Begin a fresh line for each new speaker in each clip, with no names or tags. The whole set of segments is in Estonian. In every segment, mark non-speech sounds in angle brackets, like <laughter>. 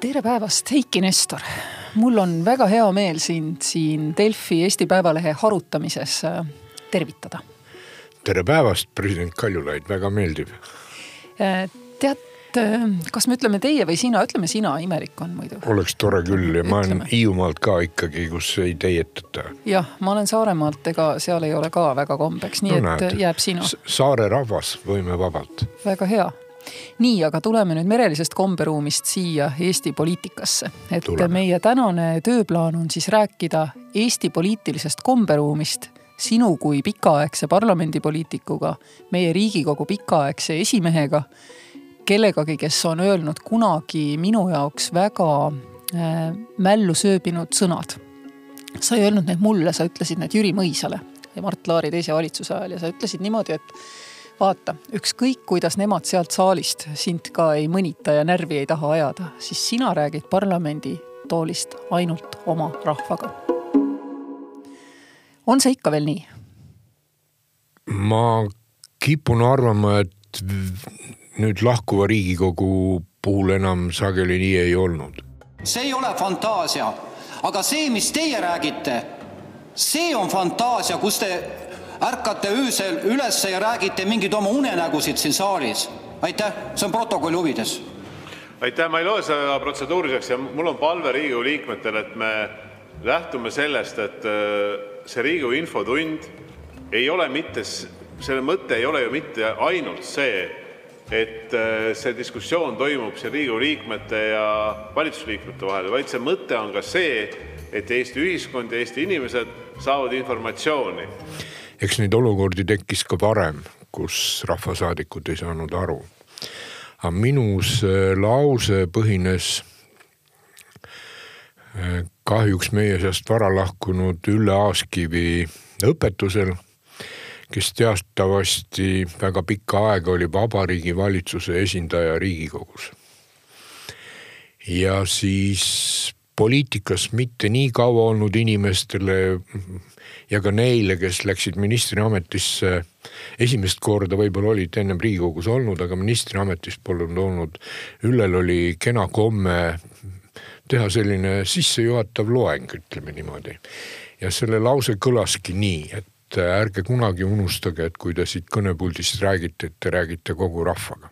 tere päevast, Heiki Nestor. mul on väga hea meel sind siin Delfi Eesti Päevalehe harutamises äh, tervitada.
tere päevast, president Kaljulaid, väga meeldiv.
Äh, tead, äh, kas me ütleme teie või sina, ütleme sina, imelik on muidu.
oleks tore küll ja ma olen Hiiumaalt ka ikkagi, kus ei teietata.
jah, ma olen Saaremaalt, ega seal ei ole ka väga kombeks, nii no, et näed, jääb sinu.
saare rahvas, võime vabalt.
väga hea nii, aga tuleme nüüd merelisest komberuumist siia Eesti poliitikasse. et tuleme. meie tänane tööplaan on siis rääkida Eesti poliitilisest komberuumist sinu kui pikaaegse parlamendipoliitikuga, meie Riigikogu pikaaegse esimehega, kellegagi, kes on öelnud kunagi minu jaoks väga äh, mällu sööbinud sõnad. sa ei öelnud need mulle, sa ütlesid need Jüri Mõisale ja Mart Laari teise valitsuse ajal ja sa ütlesid niimoodi, et vaata, ükskõik kuidas nemad sealt saalist sind ka ei mõnita ja närvi ei taha ajada, siis sina räägid parlamendi toolist ainult oma rahvaga. on see ikka veel nii?
ma kipun arvama, et nüüd lahkuva Riigikogu puhul enam sageli nii ei olnud.
see ei ole fantaasia, aga see, mis teie räägite, see on fantaasia, kus te ärkate öösel üles ja räägite mingeid oma unenägusid siin saalis. aitäh, see on protokolli huvides.
aitäh, ma ei loe seda protseduuriliseks ja mul on palve Riigikogu liikmetele, et me lähtume sellest, et äh, see Riigikogu infotund ei ole mitte, selle mõte ei ole ju mitte ainult see, et äh, see diskussioon toimub siin Riigikogu liikmete ja valitsusliikmete vahel, vaid see mõte on ka see, et Eesti ühiskond ja Eesti inimesed saavad informatsiooni
eks neid olukordi tekkis ka varem, kus rahvasaadikud ei saanud aru. aga minu see lause põhines eh, kahjuks meie seast vara lahkunud Ülle Aaskivi õpetusel, kes teatavasti väga pikka aega oli Vabariigi Valitsuse esindaja Riigikogus. ja siis poliitikas mitte nii kaua olnud inimestele ja ka neile, kes läksid ministriametisse esimest korda, võib-olla olid ennem Riigikogus olnud, aga ministriametist polnud olnud. Üllel oli kena komme teha selline sissejuhatav loeng, ütleme niimoodi. ja selle lause kõlaski nii, et ärge kunagi unustage, et kui te siit kõnepuldist räägite, et te räägite kogu rahvaga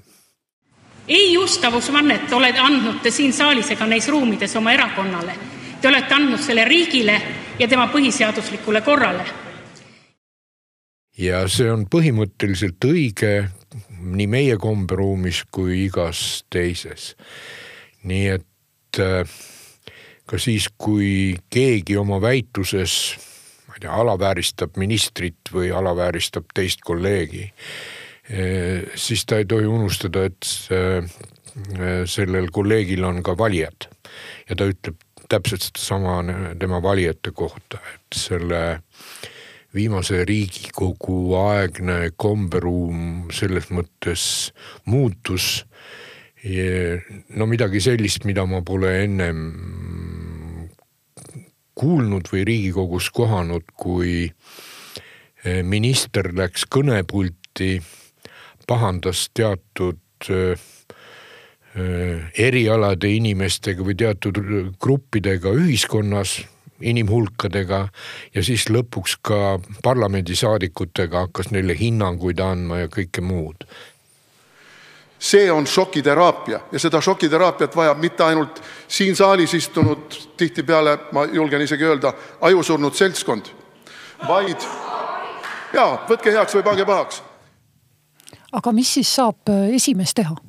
ei ustavusvannet olete andnud te siin saalis ega neis ruumides oma erakonnale. Te olete andnud selle riigile ja tema põhiseaduslikule korrale.
ja see on põhimõtteliselt õige nii meie komberuumis kui igas teises. nii et äh, ka siis, kui keegi oma väitluses, ma ei tea, alavääristab ministrit või alavääristab teist kolleegi, äh, siis ta ei tohi unustada, et äh, sellel kolleegil on ka valijad ja ta ütleb täpselt sedasama tema valijate kohta, et selle viimase Riigikogu aegne komberuum selles mõttes muutus. no midagi sellist, mida ma pole ennem kuulnud või Riigikogus kohanud, kui minister läks kõnepulti, pahandas teatud Äh, erialade inimestega või teatud gruppidega ühiskonnas, inimhulkadega ja siis lõpuks ka parlamendisaadikutega hakkas neile hinnanguid andma ja kõike muud.
see on šokiteraapia ja seda šokiteraapiat vajab mitte ainult siin saalis istunud, tihtipeale ma julgen isegi öelda, ajusurnud seltskond, vaid jaa, võtke heaks või pange pahaks.
aga mis siis saab äh, esimees teha?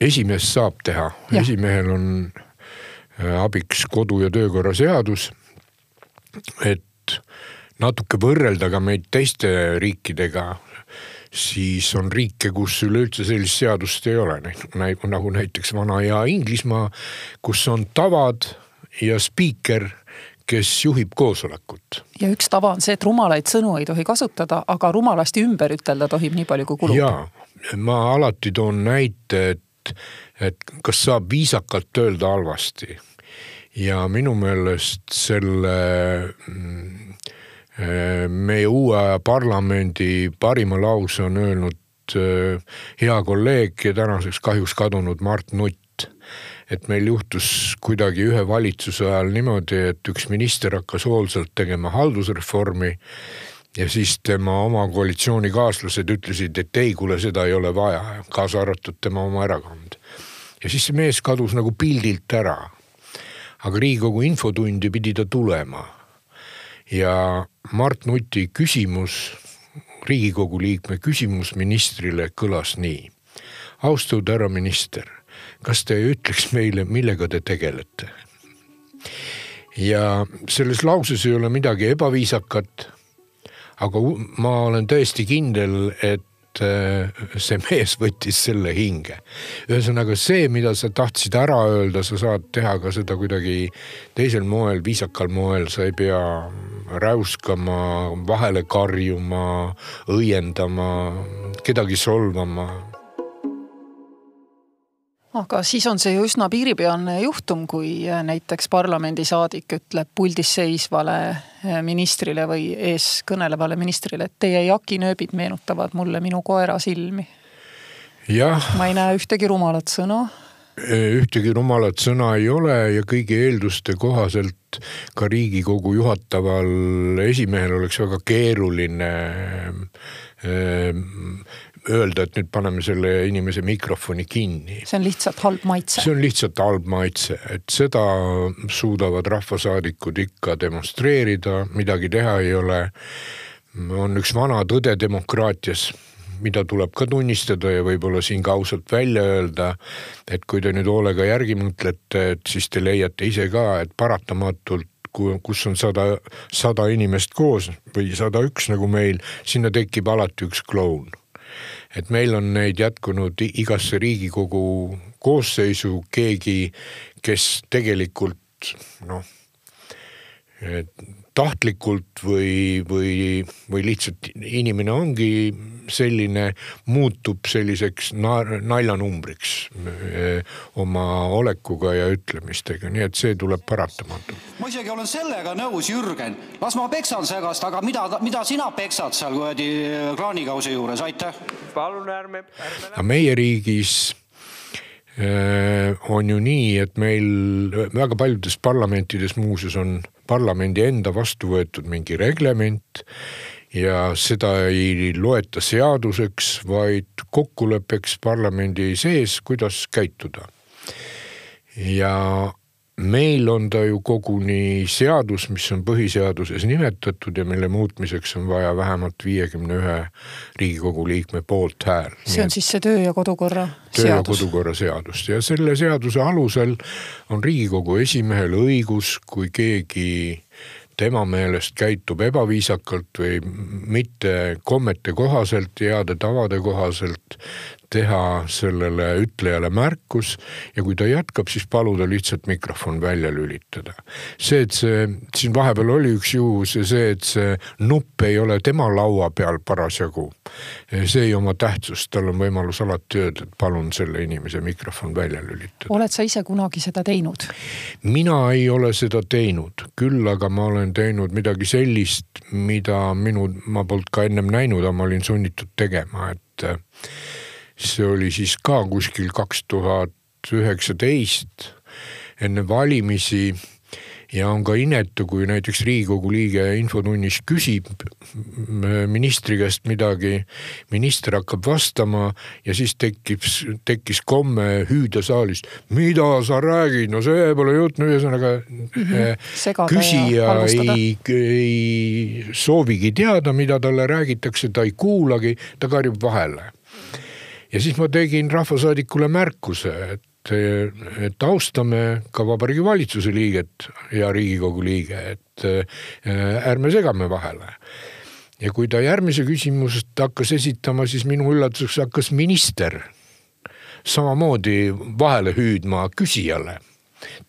Esimeest saab teha, esimehel on äh, abiks kodu- ja töökorra seadus. et natuke võrrelda ka meid teiste riikidega, siis on riike, kus üleüldse sellist seadust ei ole, nagu näiteks vana hea Inglismaa, kus on tavad ja spiiker kes juhib koosolekut.
ja üks tava on see, et rumalaid sõnu ei tohi kasutada, aga rumalasti ümber ütelda tohib nii palju, kui kulub.
ja, ma alati toon näite, et et, et kas saab viisakalt öelda halvasti. ja minu meelest selle mm, meie uue parlamendi parima lause on öelnud äh, hea kolleeg ja tänaseks kahjuks kadunud Mart Nutt. et meil juhtus kuidagi ühe valitsuse ajal niimoodi, et üks minister hakkas hoolsalt tegema haldusreformi ja siis tema oma koalitsioonikaaslased ütlesid, et ei, kuule, seda ei ole vaja, kaasa arvatud tema oma erakond. ja siis see mees kadus nagu pildilt ära. aga Riigikogu infotundi pidi ta tulema. ja Mart Nuti küsimus, Riigikogu liikme küsimus ministrile kõlas nii. austatud härra minister, kas te ütleks meile, millega te tegelete? ja selles lauses ei ole midagi ebaviisakat aga ma olen täiesti kindel, et äh, see mees võttis selle hinge. ühesõnaga see, mida sa tahtsid ära öelda, sa saad teha ka seda kuidagi teisel moel, viisakal moel, sa ei pea räuskama, vahele karjuma, õiendama, kedagi solvama
aga siis on see ju üsna piiripealne juhtum, kui äh, näiteks parlamendisaadik ütleb puldis seisvale äh, ministrile või ees kõnelevale ministrile, et teie jakinööbid meenutavad mulle minu koera silmi. ma ei näe ühtegi rumalat sõna.
Äh, ühtegi rumalat sõna ei ole ja kõigi eelduste kohaselt ka riigikogu juhataval esimehel oleks väga keeruline öelda, et nüüd paneme selle inimese mikrofoni kinni.
see on lihtsalt halb maitse.
see on lihtsalt halb maitse, et seda suudavad rahvasaadikud ikka demonstreerida, midagi teha ei ole. on üks vana tõde demokraatias mida tuleb ka tunnistada ja võib-olla siin ka ausalt välja öelda. et kui te nüüd hoolega järgi mõtlete, et siis te leiate ise ka, et paratamatult kus on sada, sada inimest koos või sada üks nagu meil, sinna tekib alati üks kloun et meil on neid jätkunud igasse riigikogu koosseisu keegi, kes tegelikult noh, tahtlikult või, või, või lihtsalt inimene ongi selline, muutub selliseks naljanumbriks eh, oma olekuga ja ütlemistega, nii et see tuleb paratamatult.
ma isegi olen sellega nõus, Jürgen, las ma peksan segast, aga mida, mida sina peksad seal kuradi kraanikausi juures, aitäh.
palun ärme, ärme.
aga meie riigis eh, on ju nii, et meil väga paljudes parlamentides muuseas on parlamendi enda vastu võetud mingi reglement ja seda ei loeta seaduseks, vaid kokkuleppeks parlamendi sees, kuidas käituda. ja meil on ta ju koguni seadus, mis on põhiseaduses nimetatud ja mille muutmiseks on vaja vähemalt viiekümne ühe riigikogu liikme poolthääl.
see on siis see töö ja kodukorra
töö ja kodukorra seadust ja selle seaduse alusel on riigikogu esimehel õigus, kui keegi tema meelest käitub ebaviisakalt või mitte kommete kohaselt, heade tavade kohaselt, teha sellele ütlejale märkus ja kui ta jätkab, siis paluda lihtsalt mikrofon välja lülitada. see, et see, siin vahepeal oli üks juhus ja see, et see nupp ei ole tema laua peal parasjagu, see ei oma tähtsust, tal on võimalus alati öelda, et palun selle inimese mikrofon välja lülitada.
oled sa ise kunagi seda teinud?
mina ei ole seda teinud, küll aga ma olen teinud midagi sellist, mida minu, ma polnud ka ennem näinud, aga ma olin sunnitud tegema, et see oli siis ka kuskil kaks tuhat üheksateist enne valimisi. Ja on ka inetu, kui näiteks riigikogu liige infotunnis küsib ministri käest midagi, minister hakkab vastama ja siis tekib, tekkis komme hüüda saalist. mida sa räägid, no see pole jutt, no ühesõnaga mm -hmm. küsija ei, ei soovigi teada, mida talle räägitakse, ta ei kuulagi, ta karjub vahele ja siis ma tegin rahvasaadikule märkuse, et, et austame ka Vabariigi Valitsuse liiget ja Riigikogu liige, et äh, ärme segame vahele. ja kui ta järgmise küsimust hakkas esitama, siis minu üllatuseks hakkas minister samamoodi vahele hüüdma küsijale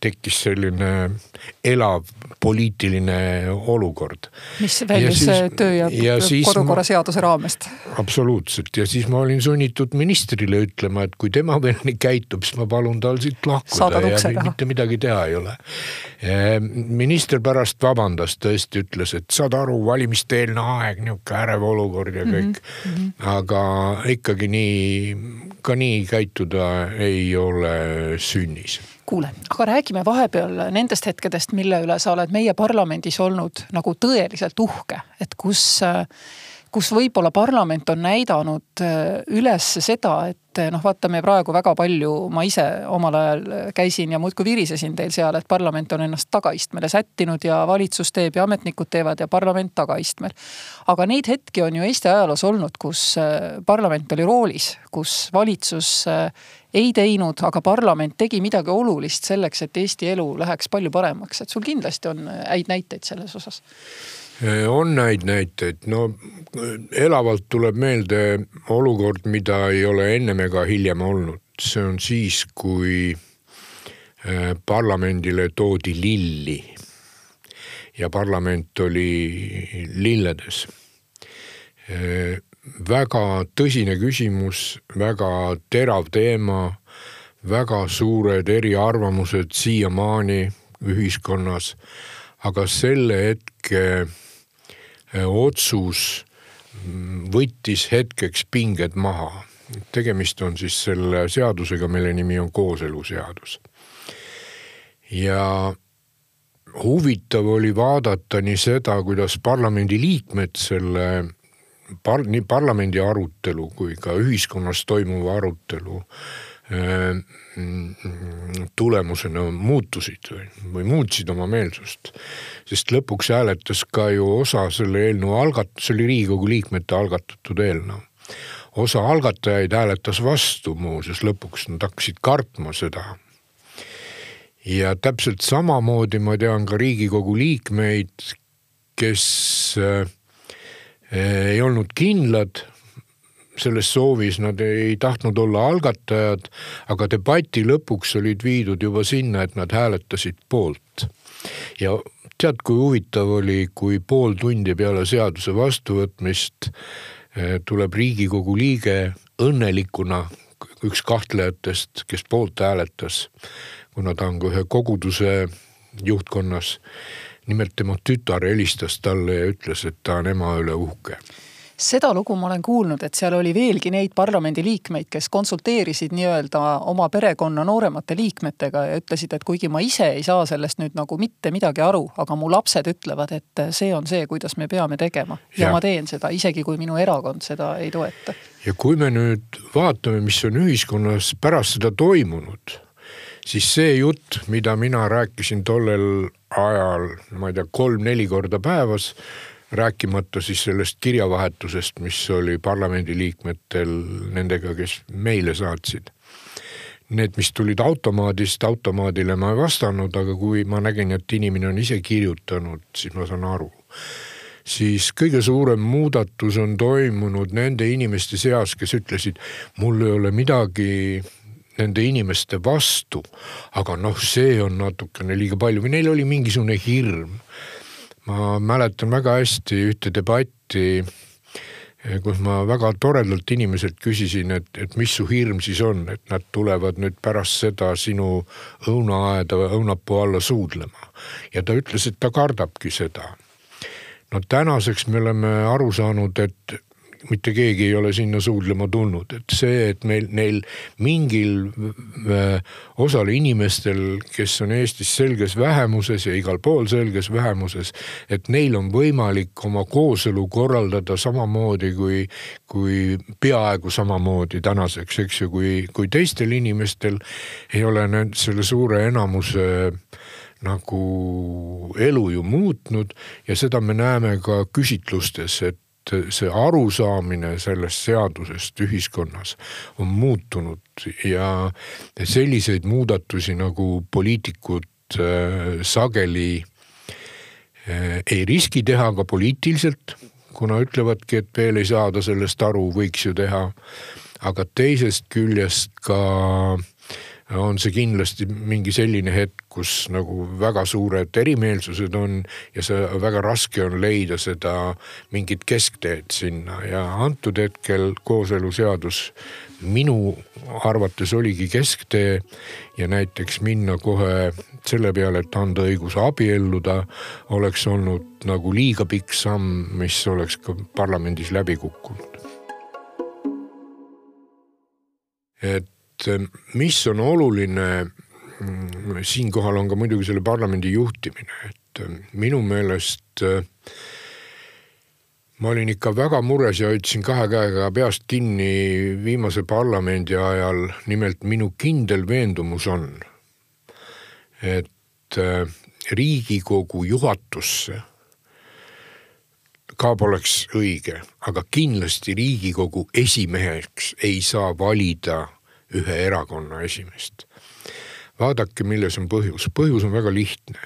tekkis selline elav poliitiline olukord.
mis väljus töö ja, ja kodukorra ma... seaduse raamest.
absoluutselt ja siis ma olin sunnitud ministrile ütlema, et kui tema veel nii käitub, siis ma palun tal siit lahkuda ja mitte midagi teha ei ole. minister pärast vabandas, tõesti ütles, et saad aru, valimiste-eelne aeg, nihuke ärev olukord ja kõik mm. -hmm. aga ikkagi nii, ka nii käituda ei ole sünnis
kuule, aga räägime vahepeal nendest hetkedest, mille üle sa oled meie parlamendis olnud nagu tõeliselt uhke, et kus, kus võib-olla parlament on näidanud üles seda, et noh, vaata, me praegu väga palju, ma ise omal ajal käisin ja muudkui virisesin teil seal, et parlament on ennast tagaistmele sättinud ja valitsus teeb ja ametnikud teevad ja parlament tagaistmel. aga neid hetki on ju Eesti ajaloos olnud, kus parlament oli roolis, kus valitsus ei teinud, aga parlament tegi midagi olulist selleks, et Eesti elu läheks palju paremaks, et sul kindlasti on häid näiteid selles osas.
On häid näiteid, no elavalt tuleb meelde olukord, mida ei ole ennem ega hiljem olnud, see on siis, kui äh, parlamendile toodi lilli. Ja parlament oli lilledes. Äh, väga tõsine küsimus, väga terav teema, väga suured eriarvamused siiamaani ühiskonnas. aga selle hetke äh, otsus mm, võttis hetkeks pinged maha. tegemist on siis selle seadusega, mille nimi on kooseluseadus. ja huvitav oli vaadata nii seda, kuidas parlamendiliikmed selle par-, nii parlamendi arutelu kui ka ühiskonnas toimuva arutelu äh, tulemusena muutusid või, või muutsid oma meelsust. sest lõpuks hääletas ka ju osa selle eelnõu algat-, see oli Riigikogu liikmete algatatud eelnõu. osa algatajaid hääletas vastu muuseas lõpuks, nad hakkasid kartma seda. ja täpselt samamoodi ma tean ka Riigikogu liikmeid, kes äh, ei olnud kindlad selles soovis, nad ei tahtnud olla algatajad, aga debati lõpuks olid viidud juba sinna, et nad hääletasid poolt. ja tead, kui huvitav oli, kui pool tundi peale seaduse vastuvõtmist eh, tuleb riigikogu liige õnnelikuna, üks kahtlejatest, kes poolt hääletas, kuna ta on ka ühe koguduse juhtkonnas nimelt tema tütar helistas talle ja ütles, et ta on ema üle uhke
seda lugu ma olen kuulnud, et seal oli veelgi neid parlamendiliikmeid, kes konsulteerisid nii-öelda oma perekonna nooremate liikmetega ja ütlesid, et kuigi ma ise ei saa sellest nüüd nagu mitte midagi aru, aga mu lapsed ütlevad, et see on see, kuidas me peame tegema. ja ma teen seda, isegi kui minu erakond seda ei toeta.
ja kui me nüüd vaatame, mis on ühiskonnas pärast seda toimunud, siis see jutt, mida mina rääkisin tollel ajal, ma ei tea, kolm-neli korda päevas, rääkimata siis sellest kirjavahetusest, mis oli parlamendiliikmetel nendega, kes meile saatsid. Need, mis tulid automaadist, automaadile ma ei vastanud, aga kui ma nägin, et inimene on ise kirjutanud, siis ma saan aru siis kõige suurem muudatus on toimunud nende inimeste seas, kes ütlesid, mul ei ole midagi nende inimeste vastu. aga noh, see on natukene liiga palju või neil oli mingisugune hirm. ma mäletan väga hästi ühte debatti, kus ma väga toredalt inimeselt küsisin, et, et mis su hirm siis on, et nad tulevad nüüd pärast seda sinu õunaaeda või õunapuu alla suudlema. ja ta ütles, et ta kardabki seda no tänaseks me oleme aru saanud, et mitte keegi ei ole sinna suudlema tulnud, et see, et meil, neil mingil äh, osal inimestel, kes on Eestis selges vähemuses ja igal pool selges vähemuses, et neil on võimalik oma kooselu korraldada samamoodi kui, kui peaaegu samamoodi tänaseks, eks ju, kui, kui teistel inimestel ei ole need selle suure enamuse nagu elu ju muutnud. Ja seda me näeme ka küsitlustes, et see arusaamine sellest seadusest ühiskonnas on muutunud ja selliseid muudatusi nagu poliitikud äh, sageli äh, ei riski teha ka poliitiliselt, kuna ütlevadki, et veel ei saada sellest aru, võiks ju teha. aga teisest küljest ka on see kindlasti mingi selline hetk, kus nagu väga suured erimeelsused on ja see väga raske on leida seda mingit keskteed sinna ja antud hetkel kooseluseadus minu arvates oligi kesktee ja näiteks minna kohe selle peale, et anda õigus abielluda, oleks olnud nagu liiga pikk samm, mis oleks ka parlamendis läbi kukkunud. et mis on oluline, mm, siinkohal on ka muidugi selle parlamendi juhtimine, et minu meelest äh, ma olin ikka väga mures ja hoidsin kahe käega peast kinni viimase parlamendi ajal, nimelt minu kindel veendumus on, et riigikogu juhatusse ka poleks õige, aga kindlasti riigikogu esimeheks ei saa valida ühe erakonna esimeest. vaadake, milles on põhjus, põhjus on väga lihtne.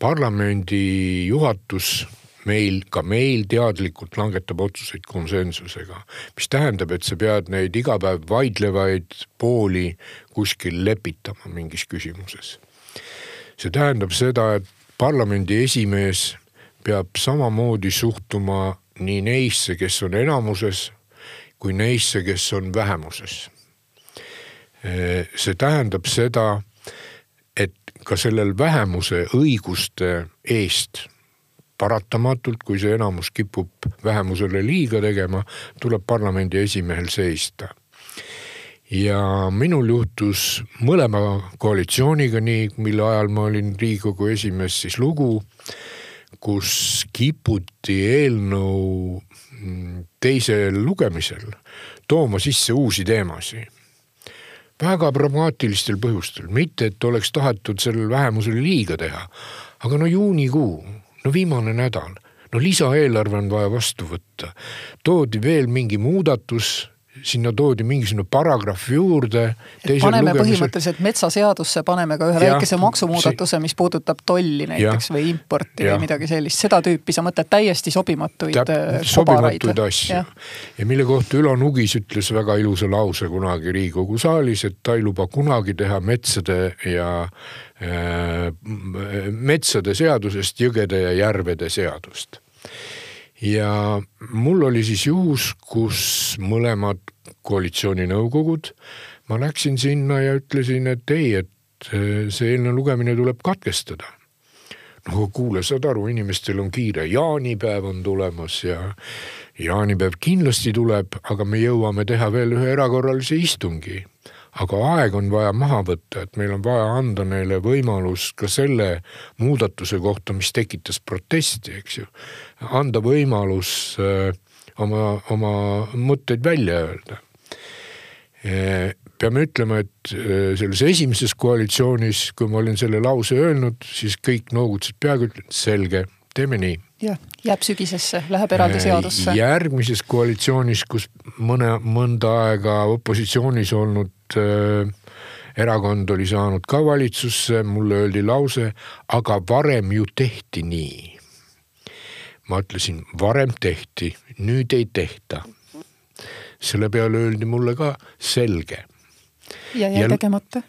parlamendi juhatus meil, ka meil teadlikult langetab otsuseid konsensusega, mis tähendab, et sa pead neid iga päev vaidlevaid pooli kuskil lepitama mingis küsimuses. see tähendab seda, et parlamendi esimees peab samamoodi suhtuma nii neisse, kes on enamuses, kui neisse, kes on vähemuses see tähendab seda, et ka sellel vähemuse õiguste eest paratamatult, kui see enamus kipub vähemusele liiga tegema, tuleb parlamendi esimehel seista. ja minul juhtus mõlema koalitsiooniga nii, mille ajal ma olin riigikogu esimees, siis lugu, kus kiputi eelnõu teisel lugemisel tooma sisse uusi teemasid väga pragmaatilistel põhjustel, mitte et oleks tahetud sellele vähemusele liiga teha. aga no juunikuu, no viimane nädal, no lisaeelarve on vaja vastu võtta. toodi veel mingi muudatus sinna toodi mingisugune paragrahv juurde.
paneme lugemisel... põhimõtteliselt metsaseadusse, paneme ka ühe ja, väikese maksumuudatuse, mis puudutab tolli näiteks ja, või importi ja. või midagi sellist, seda tüüpi, sa mõtled täiesti sobimatuid
äh, sobimatuid asju. Ja. ja mille kohta Ülo Nugis ütles väga ilusa lause kunagi Riigikogu saalis, et ta ei luba kunagi teha metsade ja äh, metsade seadusest jõgede ja järvede seadust ja mul oli siis juhus, kus mõlemad koalitsiooninõukogud, ma läksin sinna ja ütlesin, et ei, et eh, see eelnõu lugemine tuleb katkestada. no kuule, saad aru, inimestel on kiire, jaanipäev on tulemas ja jaanipäev kindlasti tuleb, aga me jõuame teha veel ühe erakorralise istungi aga aeg on vaja maha võtta, et meil on vaja anda neile võimalus ka selle muudatuse kohta, mis tekitas protesti, eks ju. Anda võimalus äh, oma, oma mõtteid välja öelda. Äh, peame ütlema, et äh, selles esimeses koalitsioonis, kui ma olin selle lause öelnud, siis kõik noogutasid peaaegu, ütlesid selge, teeme nii
jah, jääb sügisesse, läheb eraldi seadusse.
järgmises koalitsioonis, kus mõne, mõnda aega opositsioonis olnud äh, erakond oli saanud ka valitsusse, mulle öeldi lause, aga varem ju tehti nii. Ma ütlesin, varem tehti, nüüd ei tehta. selle peale öeldi mulle ka selge
ja jäi tegemata.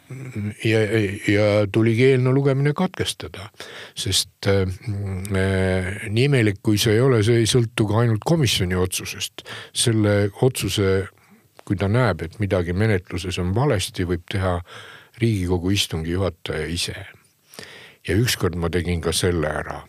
ja, ja tuligi eelnõu lugemine katkestada, sest äh, nii imelik kui see ei ole, see ei sõltu ka ainult komisjoni otsusest. selle otsuse kui ta näeb, et midagi menetluses on valesti, võib teha riigikogu istungi juhataja ise. ja ükskord ma tegin ka selle ära.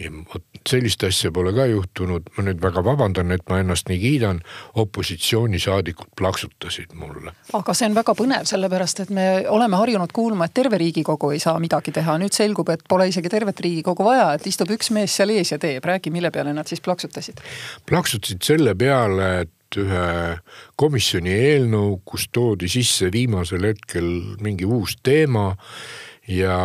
ja vot sellist asja pole ka juhtunud, ma nüüd väga vabandan, et ma ennast nii kiidan, opositsioonisaadikud plaksutasid mulle.
aga see on väga põnev, sellepärast et me oleme harjunud kuulma, et terve riigikogu ei saa midagi teha, nüüd selgub, et pole isegi tervet riigikogu vaja, et istub üks mees seal ees ja teeb, räägi, mille peale nad siis plaksutasid?
plaksutasid selle peale, et ühe komisjoni eelnõu, kus toodi sisse viimasel hetkel mingi uus teema ja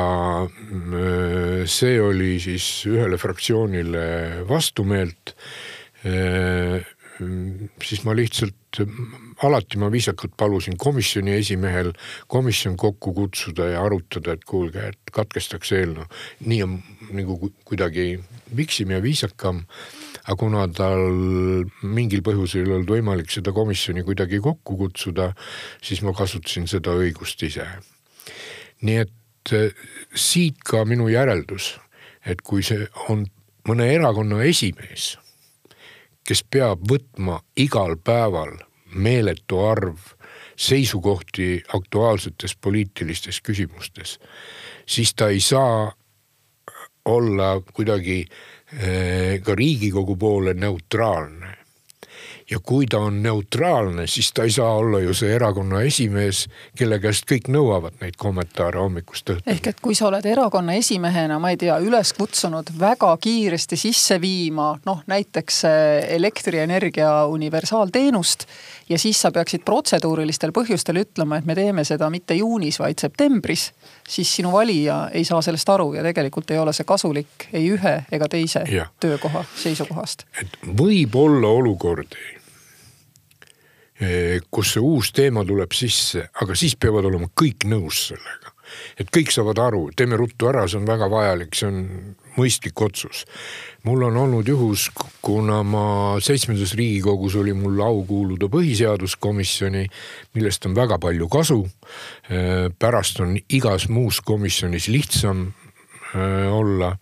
äh, see oli siis ühele fraktsioonile vastumeelt. Äh, siis ma lihtsalt, alati ma viisakalt palusin komisjoni esimehel komisjon kokku kutsuda ja arutada, et kuulge, et katkestaks eelnõu. nii on nagu kuidagi viksim ja viisakam aga kuna tal mingil põhjusel ei olnud võimalik seda komisjoni kuidagi kokku kutsuda, siis ma kasutasin seda õigust ise. nii et äh, siit ka minu järeldus, et kui see on mõne erakonna esimees, kes peab võtma igal päeval meeletu arv seisukohti aktuaalsetes poliitilistes küsimustes, siis ta ei saa olla kuidagi eh, ka riigikogu poole neutraalne ja kui ta on neutraalne, siis ta ei saa olla ju see erakonna esimees, kelle käest kõik nõuavad neid kommentaare hommikust õhtuni.
ehk et kui sa oled erakonna esimehena, ma ei tea, üles kutsunud väga kiiresti sisse viima noh, näiteks eh, elektrienergia universaalteenust ja siis sa peaksid protseduurilistel põhjustel ütlema, et me teeme seda mitte juunis, vaid septembris, siis sinu valija ei saa sellest aru ja tegelikult ei ole see kasulik ei ühe ega teise ja. töökoha seisukohast.
et võib olla olukordi kus see uus teema tuleb sisse, aga siis peavad olema kõik nõus sellega. et kõik saavad aru, teeme ruttu ära, see on väga vajalik, see on mõistlik otsus. mul on olnud juhus, kuna ma seitsmendas riigikogus oli mul au kuuluda põhiseaduskomisjoni, millest on väga palju kasu. Eh, pärast on igas muus komisjonis lihtsam eh, olla.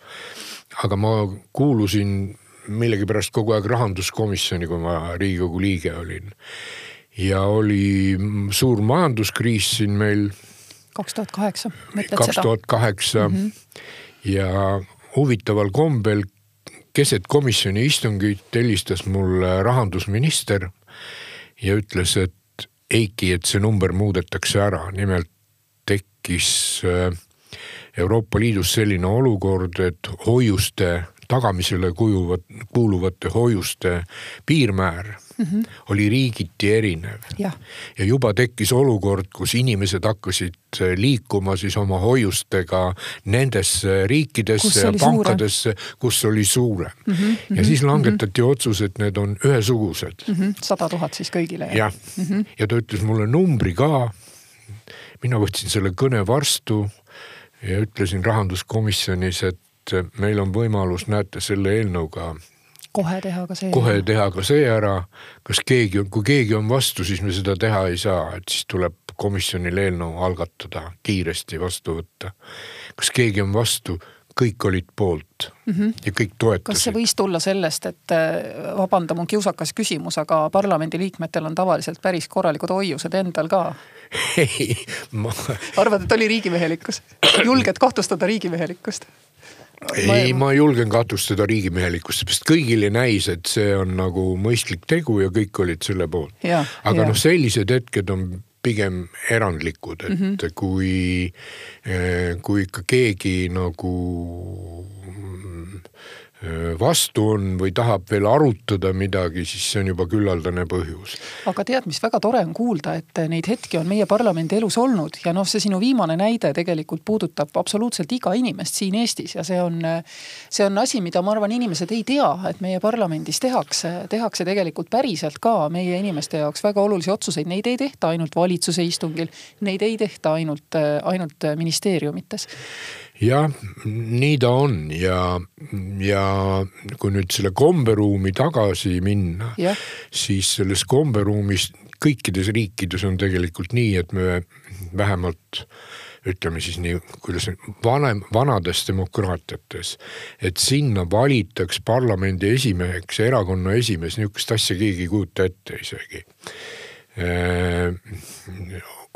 aga ma kuulusin millegipärast kogu aeg rahanduskomisjoni, kui ma riigikogu liige olin ja oli suur majanduskriis siin meil.
kaks tuhat kaheksa, mõtled
seda? kaks tuhat kaheksa mhm. ja huvitaval kombel keset komisjoni istungit helistas mulle rahandusminister ja ütles, et Eiki, et see number muudetakse ära, nimelt tekkis äh, Euroopa Liidus selline olukord, et hoiuste tagamisele kujuvad, kuuluvate hoiuste piirmäär mm -hmm. oli riigiti erinev. ja juba tekkis olukord, kus inimesed hakkasid liikuma siis oma hoiustega nendesse riikidesse ja pankadesse, kus oli suurem mm. -hmm. ja siis mhm. langetati mm -hmm. otsus, et need on ühesugused.
Mhm. sada tuhat siis kõigile.
jah, mm -hmm. ja ta ütles mulle numbri ka. mina võtsin selle kõne vastu ja ütlesin rahanduskomisjonis, et et meil on võimalus, näete, selle eelnõuga
kohe teha ka see.
kohe teha ka see ära, kas keegi, kui keegi on vastu, siis me seda teha ei saa, et siis tuleb komisjonil eelnõu algatada, kiiresti vastu võtta. kas keegi on vastu, kõik olid poolt mm -hmm. ja kõik toetasid.
kas see võis tulla sellest, et äh, vabanda mu kiusakas küsimus, aga parlamendiliikmetel on tavaliselt päris korralikud hoiused endal ka? <laughs>
ei, ma.
arvad, et oli riigimehelikkus? julged kahtlustada riigimehelikkust?
Ei, ma julgen kahtlustada riigimehelikkust, sest kõigile näis, et see on nagu mõistlik tegu ja kõik olid selle poolt. aga noh, sellised hetked on pigem erandlikud, et mm -hmm. kui, eh, kui ikka keegi nagu vastu on või tahab veel arutada midagi, siis see on juba küllaldane põhjus.
aga tead, mis väga tore on kuulda, et neid hetki on meie parlamendi elus olnud ja noh, see sinu viimane näide tegelikult puudutab absoluutselt iga inimest siin Eestis ja see on, see on asi, mida ma arvan, inimesed ei tea, et meie parlamendis tehakse, tehakse tegelikult päriselt ka meie inimeste jaoks väga olulisi otsuseid, neid ei tehta ainult valitsuse istungil, neid ei tehta ainult, ainult ministeeriumites
jah, nii ta on ja, ja kui nüüd selle komberuumi tagasi minna, siis selles komberuumis kõikides riikides on tegelikult nii, et me vähemalt ütleme siis nii, kuidas vanem, vanades demokraatiates, et sinna valitaks parlamendi esimeheks erakonna esimees, nihukest asja keegi ei kujuta ette isegi. Äh,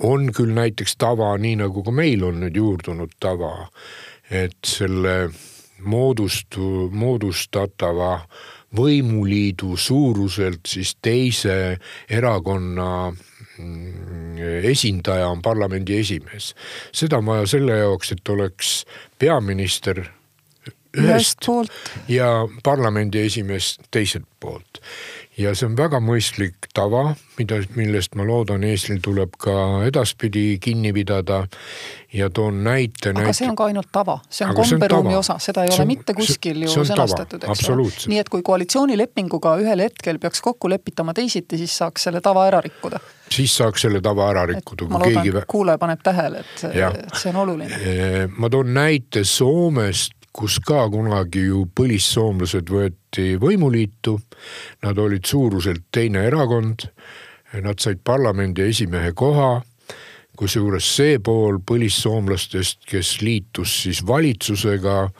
on küll näiteks tava, nii nagu ka meil on nüüd juurdunud tava, et selle moodustu, moodustatava võimuliidu suuruselt siis teise erakonna mm, esindaja on parlamendi esimees. seda on vaja selle jaoks, et oleks peaminister ühest ja parlamendi esimees teiselt poolt ja see on väga mõistlik tava, mida, millest ma loodan, Eestil tuleb ka edaspidi kinni pidada. ja toon näite.
aga näite... see on ka ainult tava, see on komberuumi osa, seda ei see ole on, mitte kuskil ju sõnastatud, eks ole. nii et kui koalitsioonilepinguga ühel hetkel peaks kokku lepitama teisiti, siis saaks selle tava ära rikkuda
siis saaks selle tava ära rikkuda.
ma loodan keegi..., kuulaja paneb tähele, et, et see on oluline.
ma toon näite Soomest kus ka kunagi ju põlissoomlased võeti võimuliitu. Nad olid suuruselt teine erakond. Nad said parlamendi esimehe koha. kusjuures see pool põlissoomlastest, kes liitus siis valitsusega,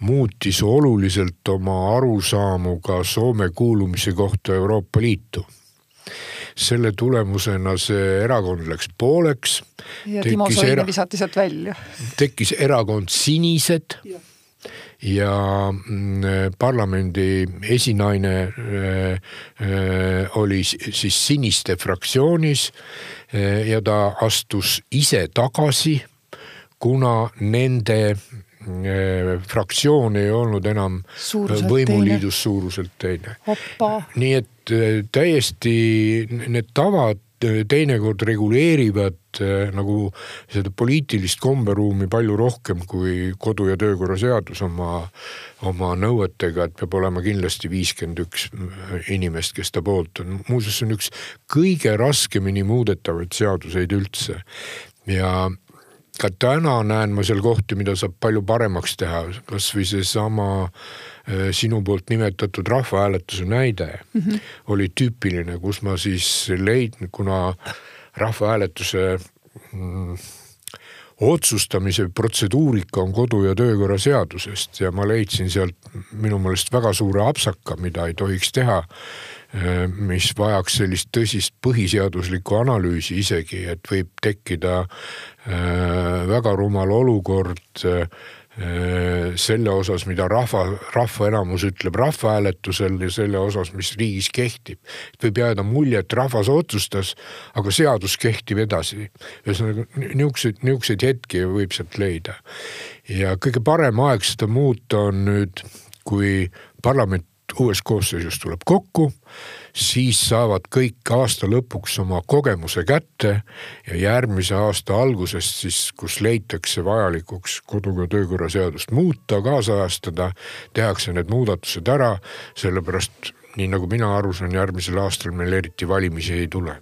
muutis oluliselt oma arusaamu ka Soome kuulumise kohta Euroopa Liitu selle tulemusena see erakond läks pooleks.
ja Timo Soini era... visati sealt välja.
tekkis erakond Sinised ja mm, parlamendi esinaine äh, äh, oli siis Siniste fraktsioonis äh, ja ta astus ise tagasi, kuna nende fraktsioon ei olnud enam suuruselt võimuliidus suuruselt teine. nii et täiesti need tavad teinekord reguleerivad äh, nagu seda poliitilist komberuumi palju rohkem kui kodu- ja töökorra seadus oma, oma nõuetega, et peab olema kindlasti viiskümmend üks inimest, kes ta poolt on. muuseas, see on üks kõige raskemini muudetavaid seaduseid üldse ja ka täna näen ma seal kohti, mida saab palju paremaks teha, kasvõi seesama äh, sinu poolt nimetatud rahvahääletuse näide mm -hmm. oli tüüpiline, kus ma siis leidnud, kuna rahvahääletuse mm, otsustamise protseduurika on kodu- ja töökorra seadusest ja ma leidsin sealt minu meelest väga suure apsaka, mida ei tohiks teha mis vajaks sellist tõsist põhiseaduslikku analüüsi isegi, et võib tekkida äh, väga rumal olukord äh, selle osas, mida rahva, rahva enamus ütleb rahvahääletusel ja selle osas, mis riigis kehtib. võib jääda mulje, et rahvas otsustas, aga seadus kehtib edasi. ühesõnaga niisuguseid, niisuguseid hetki võib sealt leida. ja kõige parem aeg seda muuta on nüüd, kui parlament uues koosseisus tuleb kokku, siis saavad kõik aasta lõpuks oma kogemuse kätte ja järgmise aasta algusest siis, kus leitakse vajalikuks kodu- ja töökorra seadust muuta, kaasajastada, tehakse need muudatused ära, sellepärast nii nagu mina aru saan, järgmisel aastal meil eriti valimisi ei tule.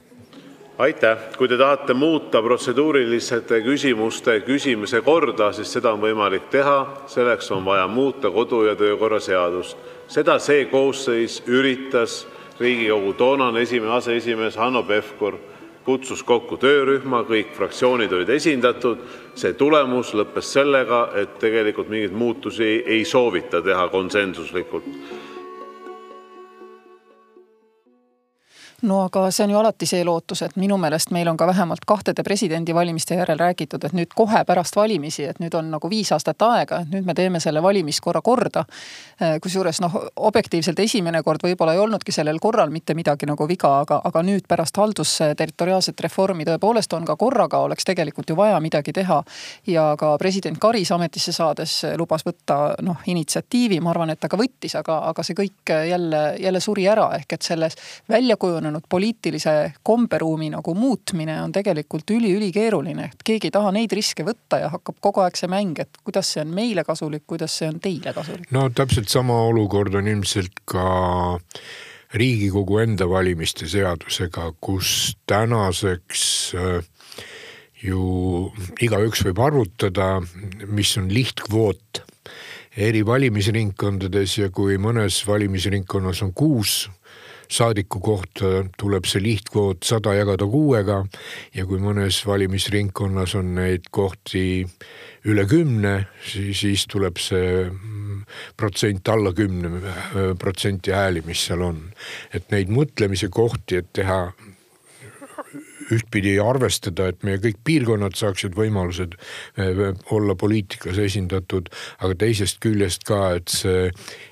Aitäh, kui te tahate muuta protseduuriliste küsimuste küsimise korda, siis seda on võimalik teha, selleks on vaja muuta kodu- ja töökorra seadust seda see koosseis üritas. Riigikogu toonane esimene aseesimees Hanno Pevkur kutsus kokku töörühma, kõik fraktsioonid olid esindatud. tulemus lõppes sellega, et tegelikult mingeid muutusi ei soovita teha konsensuslikult
no aga see on ju alati see lootus, et minu meelest meil on ka vähemalt kahtede presidendivalimiste järel räägitud, et nüüd kohe pärast valimisi, et nüüd on nagu viis aastat aega, et nüüd me teeme selle valimiskorra korda. Kusjuures noh, objektiivselt esimene kord võib-olla ei olnudki sellel korral mitte midagi nagu viga, aga, aga nüüd pärast haldusterritoriaalset reformi tõepoolest on ka korraga oleks tegelikult ju vaja midagi teha. ja ka president Karis ametisse saades lubas võtta noh, initsiatiivi, ma arvan, et ta ka võttis, aga, aga see kõik jälle, jälle suri ära, ehk et selles välja kujunenud kujunenud poliitilise komberuumi nagu muutmine on tegelikult üli-ülikeeruline, et keegi ei taha neid riske võtta ja hakkab kogu aeg see mäng, et kuidas see on meile kasulik, kuidas see on teile kasulik.
no täpselt sama olukord on ilmselt ka riigikogu enda valimiste seadusega, kus tänaseks äh, ju igaüks võib arvutada, mis on lihtkvoot eri valimisringkondades ja kui mõnes valimisringkonnas on kuus saadiku kohta tuleb see lihtkvoot sada jagada kuuega ja kui mõnes valimisringkonnas on neid kohti üle kümne, siis tuleb see mm, protsent alla kümne protsenti hääli, mis seal on. et neid mõtlemise kohti, et teha ühtpidi arvestada, et meie kõik piirkonnad saaksid võimalused eh, olla poliitikas esindatud, aga teisest küljest ka, et see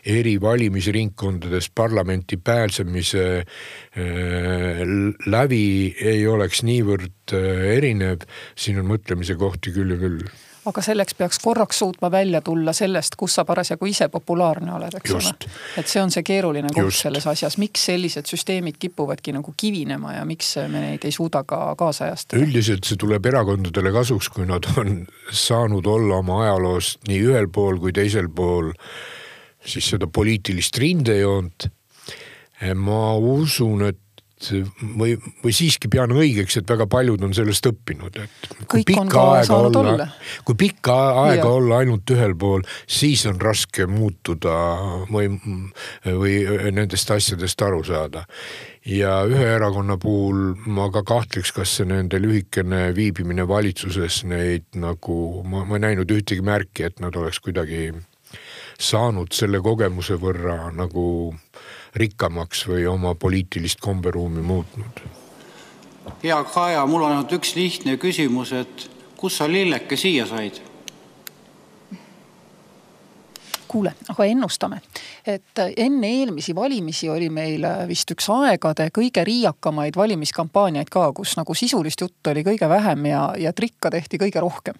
eri valimisringkondades parlamenti pääsemise eh, lävi ei oleks niivõrd eh, erinev, siin on mõtlemise kohti küll ja küll
aga selleks peaks korraks suutma välja tulla sellest, kus sa parasjagu ise populaarne oled, eks ole. et see on see keeruline koht selles asjas, miks sellised süsteemid kipuvadki nagu kivinema ja miks me neid ei suuda ka kaasajastada?
üldiselt see tuleb erakondadele kasuks, kui nad on saanud olla oma ajaloost nii ühel pool kui teisel pool siis seda poliitilist rindejoont. ma usun, et või, või siiski pean õigeks, et väga paljud on sellest õppinud, et.
kõik on ka saanud olla,
kui pikka aega ja. olla ainult ühel pool, siis on raske muutuda või, või nendest asjadest aru saada. ja ühe erakonna puhul ma ka kahtleks, kas see nende lühikene viibimine valitsuses neid nagu, ma, ma ei näinud ühtegi märki, et nad oleks kuidagi saanud selle kogemuse võrra nagu rikkamaks või oma poliitilist komberuumi muutnud?
hea Kaja, mul on ainult üks lihtne küsimus, et kust sa lilleke siia said?
Kuule, aga ennustame, et enne eelmisi valimisi oli meil vist üks aegade kõige riiakamaid valimiskampaaniaid ka, kus nagu sisulist juttu oli kõige vähem ja, ja trikka tehti kõige rohkem.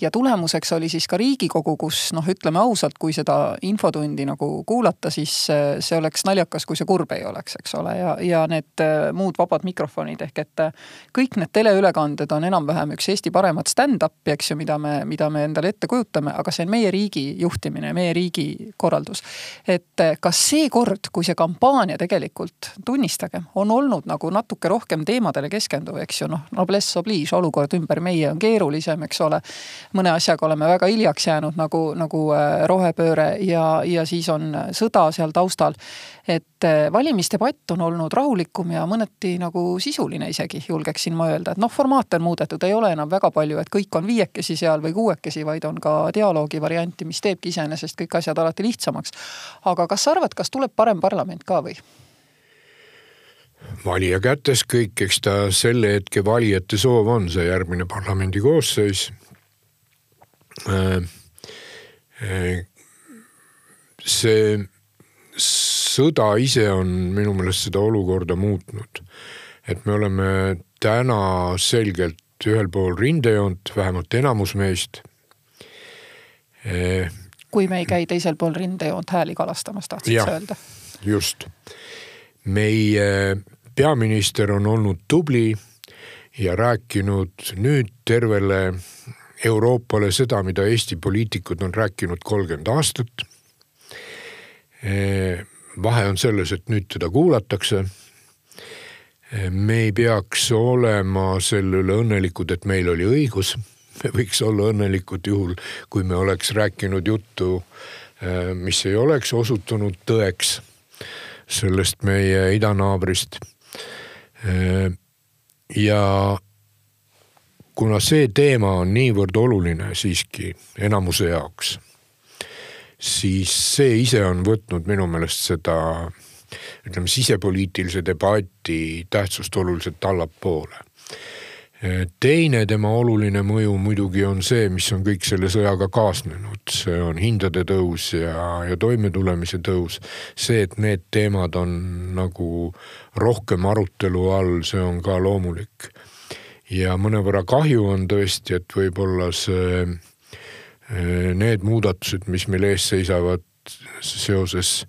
ja tulemuseks oli siis ka Riigikogu, kus noh, ütleme ausalt, kui seda infotundi nagu kuulata, siis see oleks naljakas, kui see kurb ei oleks, eks ole, ja, ja need muud vabad mikrofonid ehk et kõik need teleülekanded on enam-vähem üks Eesti paremat stand-up'i, eks ju, mida me, mida me endale ette kujutame, aga see on meie riigi juhtimine, meie riigi riigi korraldus. et eh, kas seekord, kui see kampaania tegelikult, tunnistagem, on olnud nagu natuke rohkem teemadele keskenduv, eks ju, noh, noblesse oblige, olukord ümber meie on keerulisem, eks ole. mõne asjaga oleme väga hiljaks jäänud nagu, nagu eh, rohepööre ja, ja siis on sõda seal taustal. et eh, valimisdebatt on olnud rahulikum ja mõneti nagu sisuline isegi, julgeksin ma öelda, et noh, formaate on muudetud, ei ole enam väga palju, et kõik on viiekesi seal või kuuekesi, vaid on ka dialoogi varianti, mis teebki iseenesest kõik asjad alati lihtsamaks. aga kas sa arvad, kas tuleb parem parlament ka või?
valija kätes kõik, eks ta selle hetke valijate soov on see järgmine parlamendi koosseis äh,. Äh, see sõda ise on minu meelest seda olukorda muutnud. et me oleme täna selgelt ühel pool rindejoont, vähemalt enamus meist
äh, kui me ei käi teisel pool rindejoont hääli kalastamas, tahtsid sa öelda?
just. meie peaminister on olnud tubli ja rääkinud nüüd tervele Euroopale seda, mida Eesti poliitikud on rääkinud kolmkümmend aastat. vahe on selles, et nüüd teda kuulatakse. me ei peaks olema selle üle õnnelikud, et meil oli õigus me võiks olla õnnelikud juhul, kui me oleks rääkinud juttu, äh, mis ei oleks osutunud tõeks sellest meie idanaabrist. Äh, ja kuna see teema on niivõrd oluline siiski enamuse jaoks, siis see ise on võtnud minu meelest seda ütleme sisepoliitilise debati tähtsust oluliselt allapoole teine tema oluline mõju muidugi on see, mis on kõik selle sõjaga kaasnenud, see on hindade tõus ja, ja toimetulemise tõus. see, et need teemad on nagu rohkem arutelu all, see on ka loomulik. ja mõnevõrra kahju on tõesti, et võib-olla see, need muudatused, mis meil ees seisavad seoses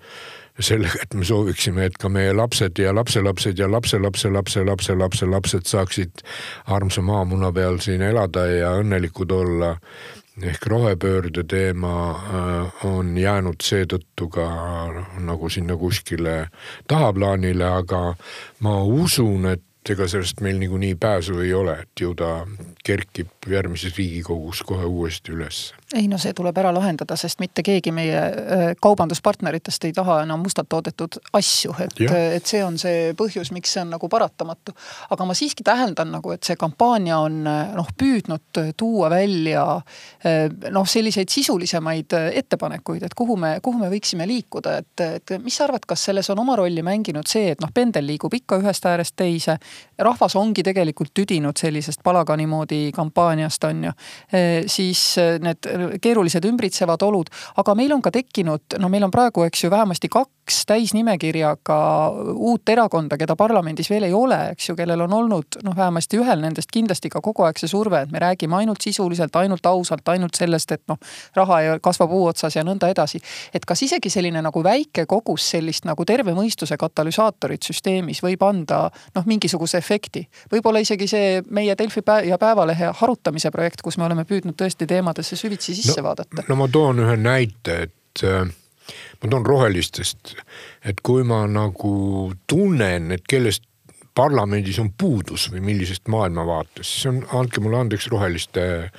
sellega, et me sooviksime, et ka meie lapsed ja lapselapsed ja lapselapse, lapse, lapse, lapselapsed saaksid armsa maamuna peal siin elada ja õnnelikud olla. ehk rohepöörde teema äh, on jäänud seetõttu ka nagu sinna kuskile tahaplaanile, aga ma usun, et ega sellest meil niikuinii pääsu ei ole, et ju ta kerkib järgmises riigikogus kohe uuesti üles.
ei no see tuleb ära lahendada, sest mitte keegi meie äh, kaubanduspartneritest ei taha enam mustalt toodetud asju, et, et see on see põhjus, miks see on nagu paratamatu. aga ma siiski täheldan nagu, et see kampaania on noh, püüdnud tuua välja äh, noh, selliseid sisulisemaid ettepanekuid, et kuhu me, kuhu me võiksime liikuda, et, et mis sa arvad, kas selles on oma rolli mänginud see, et noh, pendel liigub ikka ühest äärest teise. rahvas ongi tegelikult tüdinud sellisest palagani moodi Brexiti kampaaniast on ju, siis eh, need keerulised ümbritsevad olud, aga meil on ka tekkinud, no meil on praegu, eks ju, vähemasti kaks täisnimekirjaga uut erakonda, keda parlamendis veel ei ole, eks ju, kellel on olnud noh, vähemasti ühel nendest kindlasti ka kogu aeg see surve, et me räägime ainult sisuliselt, ainult ausalt, ainult sellest, et noh, raha ei kasva puu otsas ja nõnda edasi. et kas isegi selline nagu väike kogus sellist nagu terve mõistuse katalüsaatorit süsteemis võib anda noh, mingisuguse efekti. võib-olla isegi see meie Delfi ja Päeva Päevalehe harutamise projekt, kus me oleme püüdnud tõesti teemadesse süvitsi sisse
no,
vaadata.
no ma toon ühe näite, et äh, ma toon rohelistest, et kui ma nagu tunnen, et kellest parlamendis on puudus või millisest maailmavaatest, see on, andke mulle andeks, roheliste äh,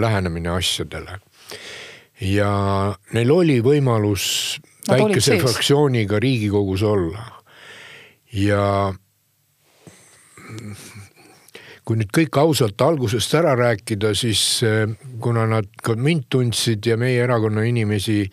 lähenemine asjadele. ja neil oli võimalus
Nad
väikese fraktsiooniga Riigikogus olla. Ja kui nüüd kõik ausalt algusest ära rääkida, siis eh, kuna nad ka mind tundsid ja meie erakonna inimesi,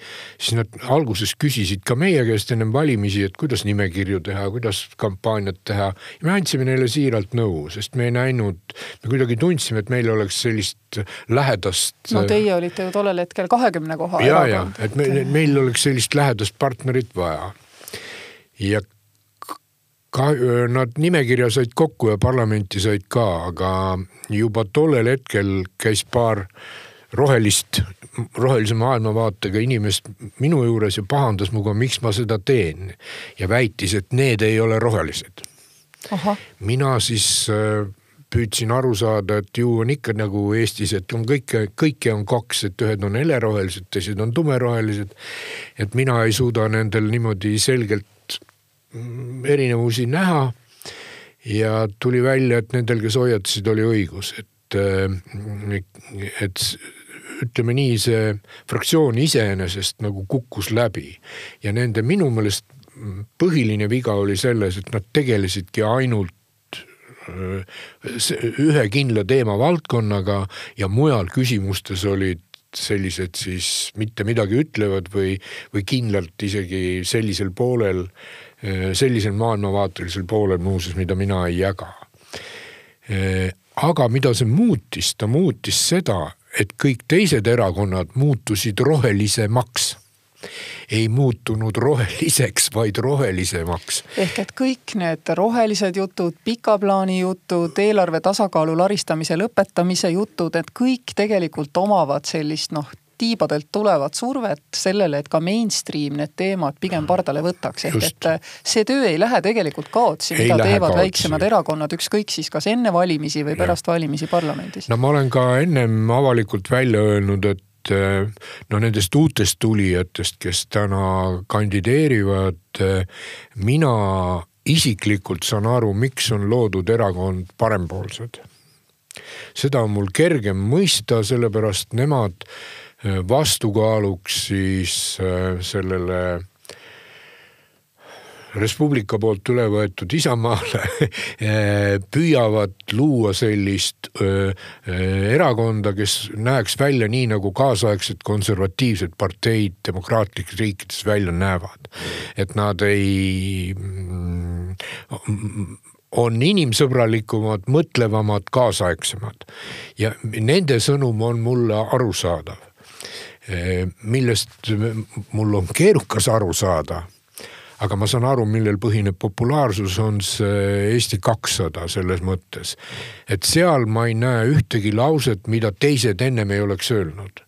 siis nad alguses küsisid ka meie käest ennem valimisi, et kuidas nimekirju teha, kuidas kampaaniat teha. ja me andsime neile siiralt nõu, sest me ei näinud, me kuidagi tundsime, et meil oleks sellist lähedast.
no teie olite ju tollel hetkel kahekümne koha
ja, ja et me, meil oleks sellist lähedast partnerit vaja. ja ka nad nimekirja said kokku ja parlamenti said ka, aga juba tollel hetkel käis paar rohelist, rohelise maailmavaatega inimest minu juures ja pahandas minuga, miks ma seda teen. ja väitis, et need ei ole rohelised. mina siis püüdsin aru saada, et ju on ikka nagu Eestis, et on kõike, kõike on kaks, et ühed on helerohelised, teised on tumerohelised. et mina ei suuda nendel niimoodi selgelt erinevusi näha. ja tuli välja, et nendel, kes hoiatasid, oli õigus, et, et ütleme nii, see fraktsioon iseenesest nagu kukkus läbi ja nende minu meelest põhiline viga oli selles, et nad tegelesidki ainult ühe kindla teemavaldkonnaga ja mujal küsimustes olid sellised siis mitte midagi ütlevad või, või kindlalt isegi sellisel poolel, sellisel maailmavaatelisel poolel muuseas, mida mina ei jaga. aga mida see muutis, ta muutis seda, et kõik teised erakonnad muutusid rohelisemaks ei muutunud roheliseks, vaid rohelisemaks.
ehk et kõik need rohelised jutud, pika plaani jutud, eelarve tasakaalu laristamise lõpetamise jutud, et kõik tegelikult omavad sellist noh, tiibadelt tulevat survet sellele, et ka mainstream need teemad pigem pardale võtaks, ehk et see töö ei lähe tegelikult kaotsi, mida teevad
kaotsi.
väiksemad erakonnad, ükskõik siis kas enne valimisi või pärast valimisi parlamendis.
no ma olen ka ennem avalikult välja öelnud, et eh, no nendest uutest tulijatest, kes täna kandideerivad, eh, mina isiklikult saan aru, miks on loodud erakond Parempoolsed. seda on mul kergem mõista, sellepärast nemad vastukaaluks siis eh, sellele Res Publica poolt üle võetud Isamaale eh, <laughs> püüavad luua sellist öö, erakonda, kes näeks välja nii, nagu kaasaegsed konservatiivsed parteid demokraatlikes riikides välja näevad. et nad ei mm, on inimsõbralikumad, mõtlevamad, kaasaegsemad ja nende sõnum on mulle arusaadav. Millest mul on keerukas aru saada aga ma saan aru, millel põhineb populaarsus, on see Eesti kakssada selles mõttes. et seal ma ei näe ühtegi lauset, mida teised ennem ei oleks öelnud.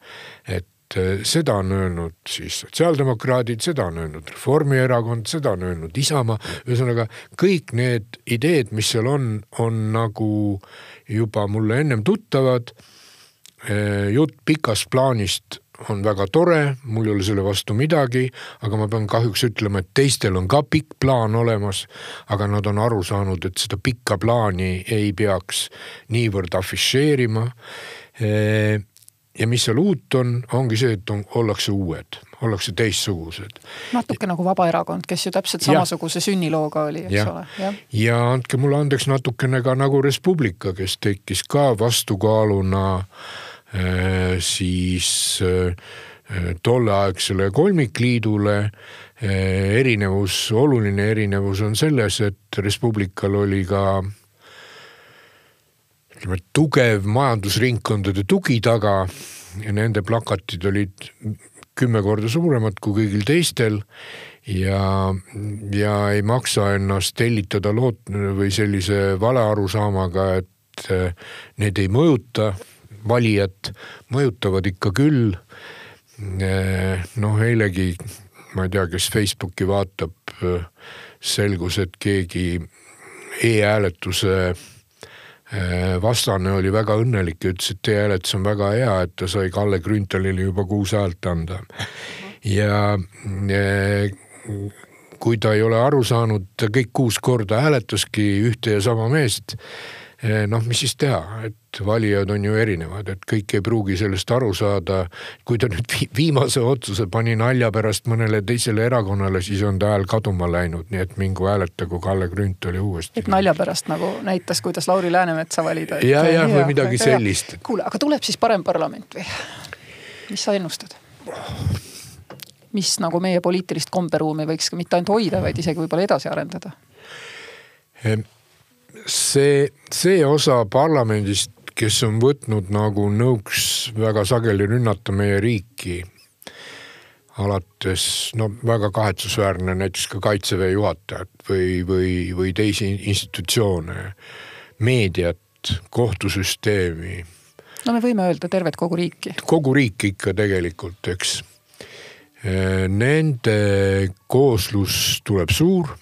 et eh, seda on öelnud siis sotsiaaldemokraadid, seda on öelnud Reformierakond, seda on öelnud Isamaa, ühesõnaga kõik need ideed, mis seal on, on nagu juba mulle ennem tuttavad. Jutt pikast plaanist on väga tore, mul ei ole selle vastu midagi, aga ma pean kahjuks ütlema, et teistel on ka pikk plaan olemas, aga nad on aru saanud, et seda pikka plaani ei peaks niivõrd afišeerima. ja mis seal uut on, ongi see, et on, ollakse uued, ollakse teistsugused.
natuke nagu Vabaerakond, kes ju täpselt samasuguse sünnilooga oli, eks
Jah.
ole, jah.
ja andke mulle andeks natukene ka nagu Res Publica, kes tekkis ka vastukaaluna äh, siis äh, tolleaegsele kolmikliidule äh, erinevus, oluline erinevus on selles, et Res Publical oli ka ütleme, tugev majandusringkondade tugi taga ja nende plakatid olid kümme korda suuremad kui kõigil teistel ja, ja ei maksa ennast tellitada loot- või sellise valearusaamaga, et need ei mõjuta valijat, mõjutavad ikka küll. noh, eilegi ma ei tea, kes Facebooki vaatab, selgus, et keegi e-hääletuse eh, vastane oli väga õnnelik ja ütles, et e-hääletus on väga hea, et ta sai Kalle Grünthalile juba kuus häält anda. ja eh, kui ta ei ole aru saanud, ta kõik kuus korda hääletaski ühte ja sama meest noh, mis siis teha, et valijad on ju erinevad, et kõik ei pruugi sellest aru saada. kui ta nüüd viimase otsuse pani nalja pärast mõnele teisele erakonnale, siis on ta hääl kaduma läinud, nii et mingu hääletagu Kalle Grünthali uuesti.
et nalja pärast nagu näitas, kuidas Lauri Läänemetsa valida.
ja, jah, või midagi sellist.
kuule, aga tuleb siis parem parlament või? mis sa ennustad? mis nagu meie poliitilist komberuumi võiks mitte ainult hoida, vaid isegi võib-olla edasi arendada?
See, see osa parlamendist, kes on võtnud nagu nõuks väga sageli rünnata meie riiki. alates no väga kahetsusväärne näiteks ka kaitseväe juhatajat või, või, või teisi institutsioone, meediat, kohtusüsteemi.
no me võime öelda tervet kogu riiki.
kogu riiki ikka tegelikult, eks. Nende kooslus tuleb suur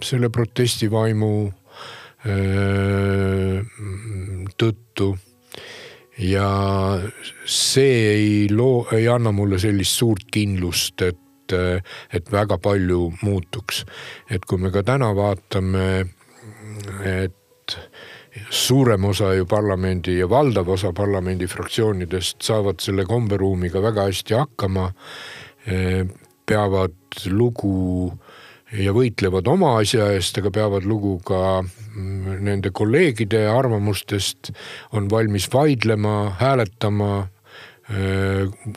selle protestivaimu tõttu. ja see ei loo, ei anna mulle sellist suurt kindlust, et, et väga palju muutuks. et kui me ka täna vaatame, et suurem osa ju parlamendi ja valdav osa parlamendi fraktsioonidest saavad selle komberuumiga väga hästi hakkama. peavad lugu ja võitlevad oma asja eest, aga peavad lugu ka mm, nende kolleegide arvamustest, on valmis vaidlema, hääletama,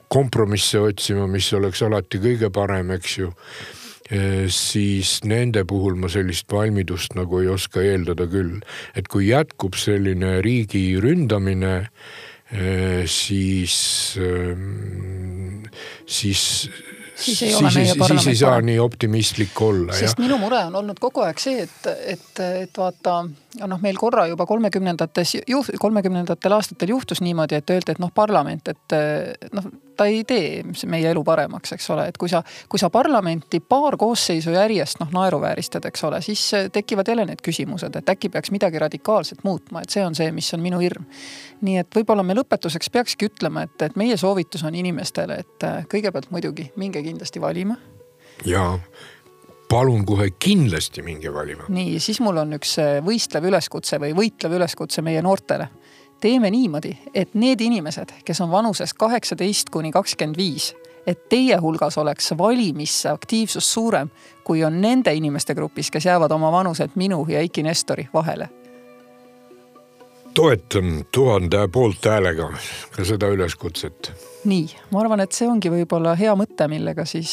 kompromisse otsima, mis oleks alati kõige parem, eks ju. siis nende puhul ma sellist valmidust nagu ei oska eeldada küll, et kui jätkub selline riigi ründamine, siis, siis
siis ei ole meie parlament
siis ei saa nii optimistlik olla.
sest jah. minu mure on olnud kogu aeg see, et, et, et vaata noh, meil korra juba kolmekümnendates, kolmekümnendatel aastatel juhtus niimoodi, et öeldi, et noh, parlament, et noh, ta ei tee meie elu paremaks, eks ole, et kui sa, kui sa parlamenti paar koosseisu järjest noh naeruvääristad, eks ole, siis tekivad jälle need küsimused, et äkki peaks midagi radikaalselt muutma, et see on see, mis on minu hirm. nii et võib-olla me lõpetuseks peakski ütlema, et, et meie soovitus on inimestele, et kõigepealt muidugi minge kindlasti valima.
jaa palun kohe kindlasti minge valima.
nii, siis mul on üks võistlev üleskutse või võitlev üleskutse meie noortele teeme niimoodi, et need inimesed, kes on vanuses kaheksateist kuni kakskümmend viis, et teie hulgas oleks valimisse aktiivsus suurem, kui on nende inimeste grupis, kes jäävad oma vanuselt minu ja Eiki Nestori vahele.
Toetan tuhande poolthäälega ka seda üleskutset
nii, ma arvan, et see ongi võib-olla hea mõte, millega siis,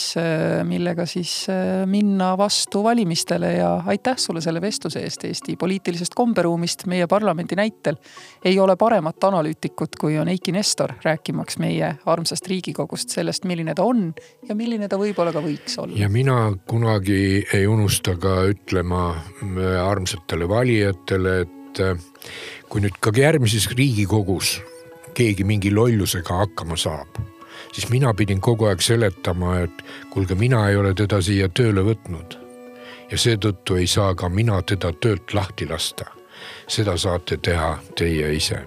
millega siis äh, minna vastu valimistele ja aitäh sulle selle vestluse eest Eesti poliitilisest komberuumist meie parlamendi näitel. ei ole paremat analüütikut, kui on Eiki Nestor rääkimaks meie armsast Riigikogust, sellest, milline ta on ja milline ta võib-olla ka võiks olla.
ja mina kunagi ei unusta ka ütlema äh, armsatele valijatele, et äh, kui nüüd ka järgmises Riigikogus keegi mingi lollusega hakkama saab, siis mina pidin kogu aeg seletama, et kuulge, mina ei ole teda siia tööle võtnud. ja seetõttu ei saa ka mina teda töölt lahti lasta. seda saate teha teie ise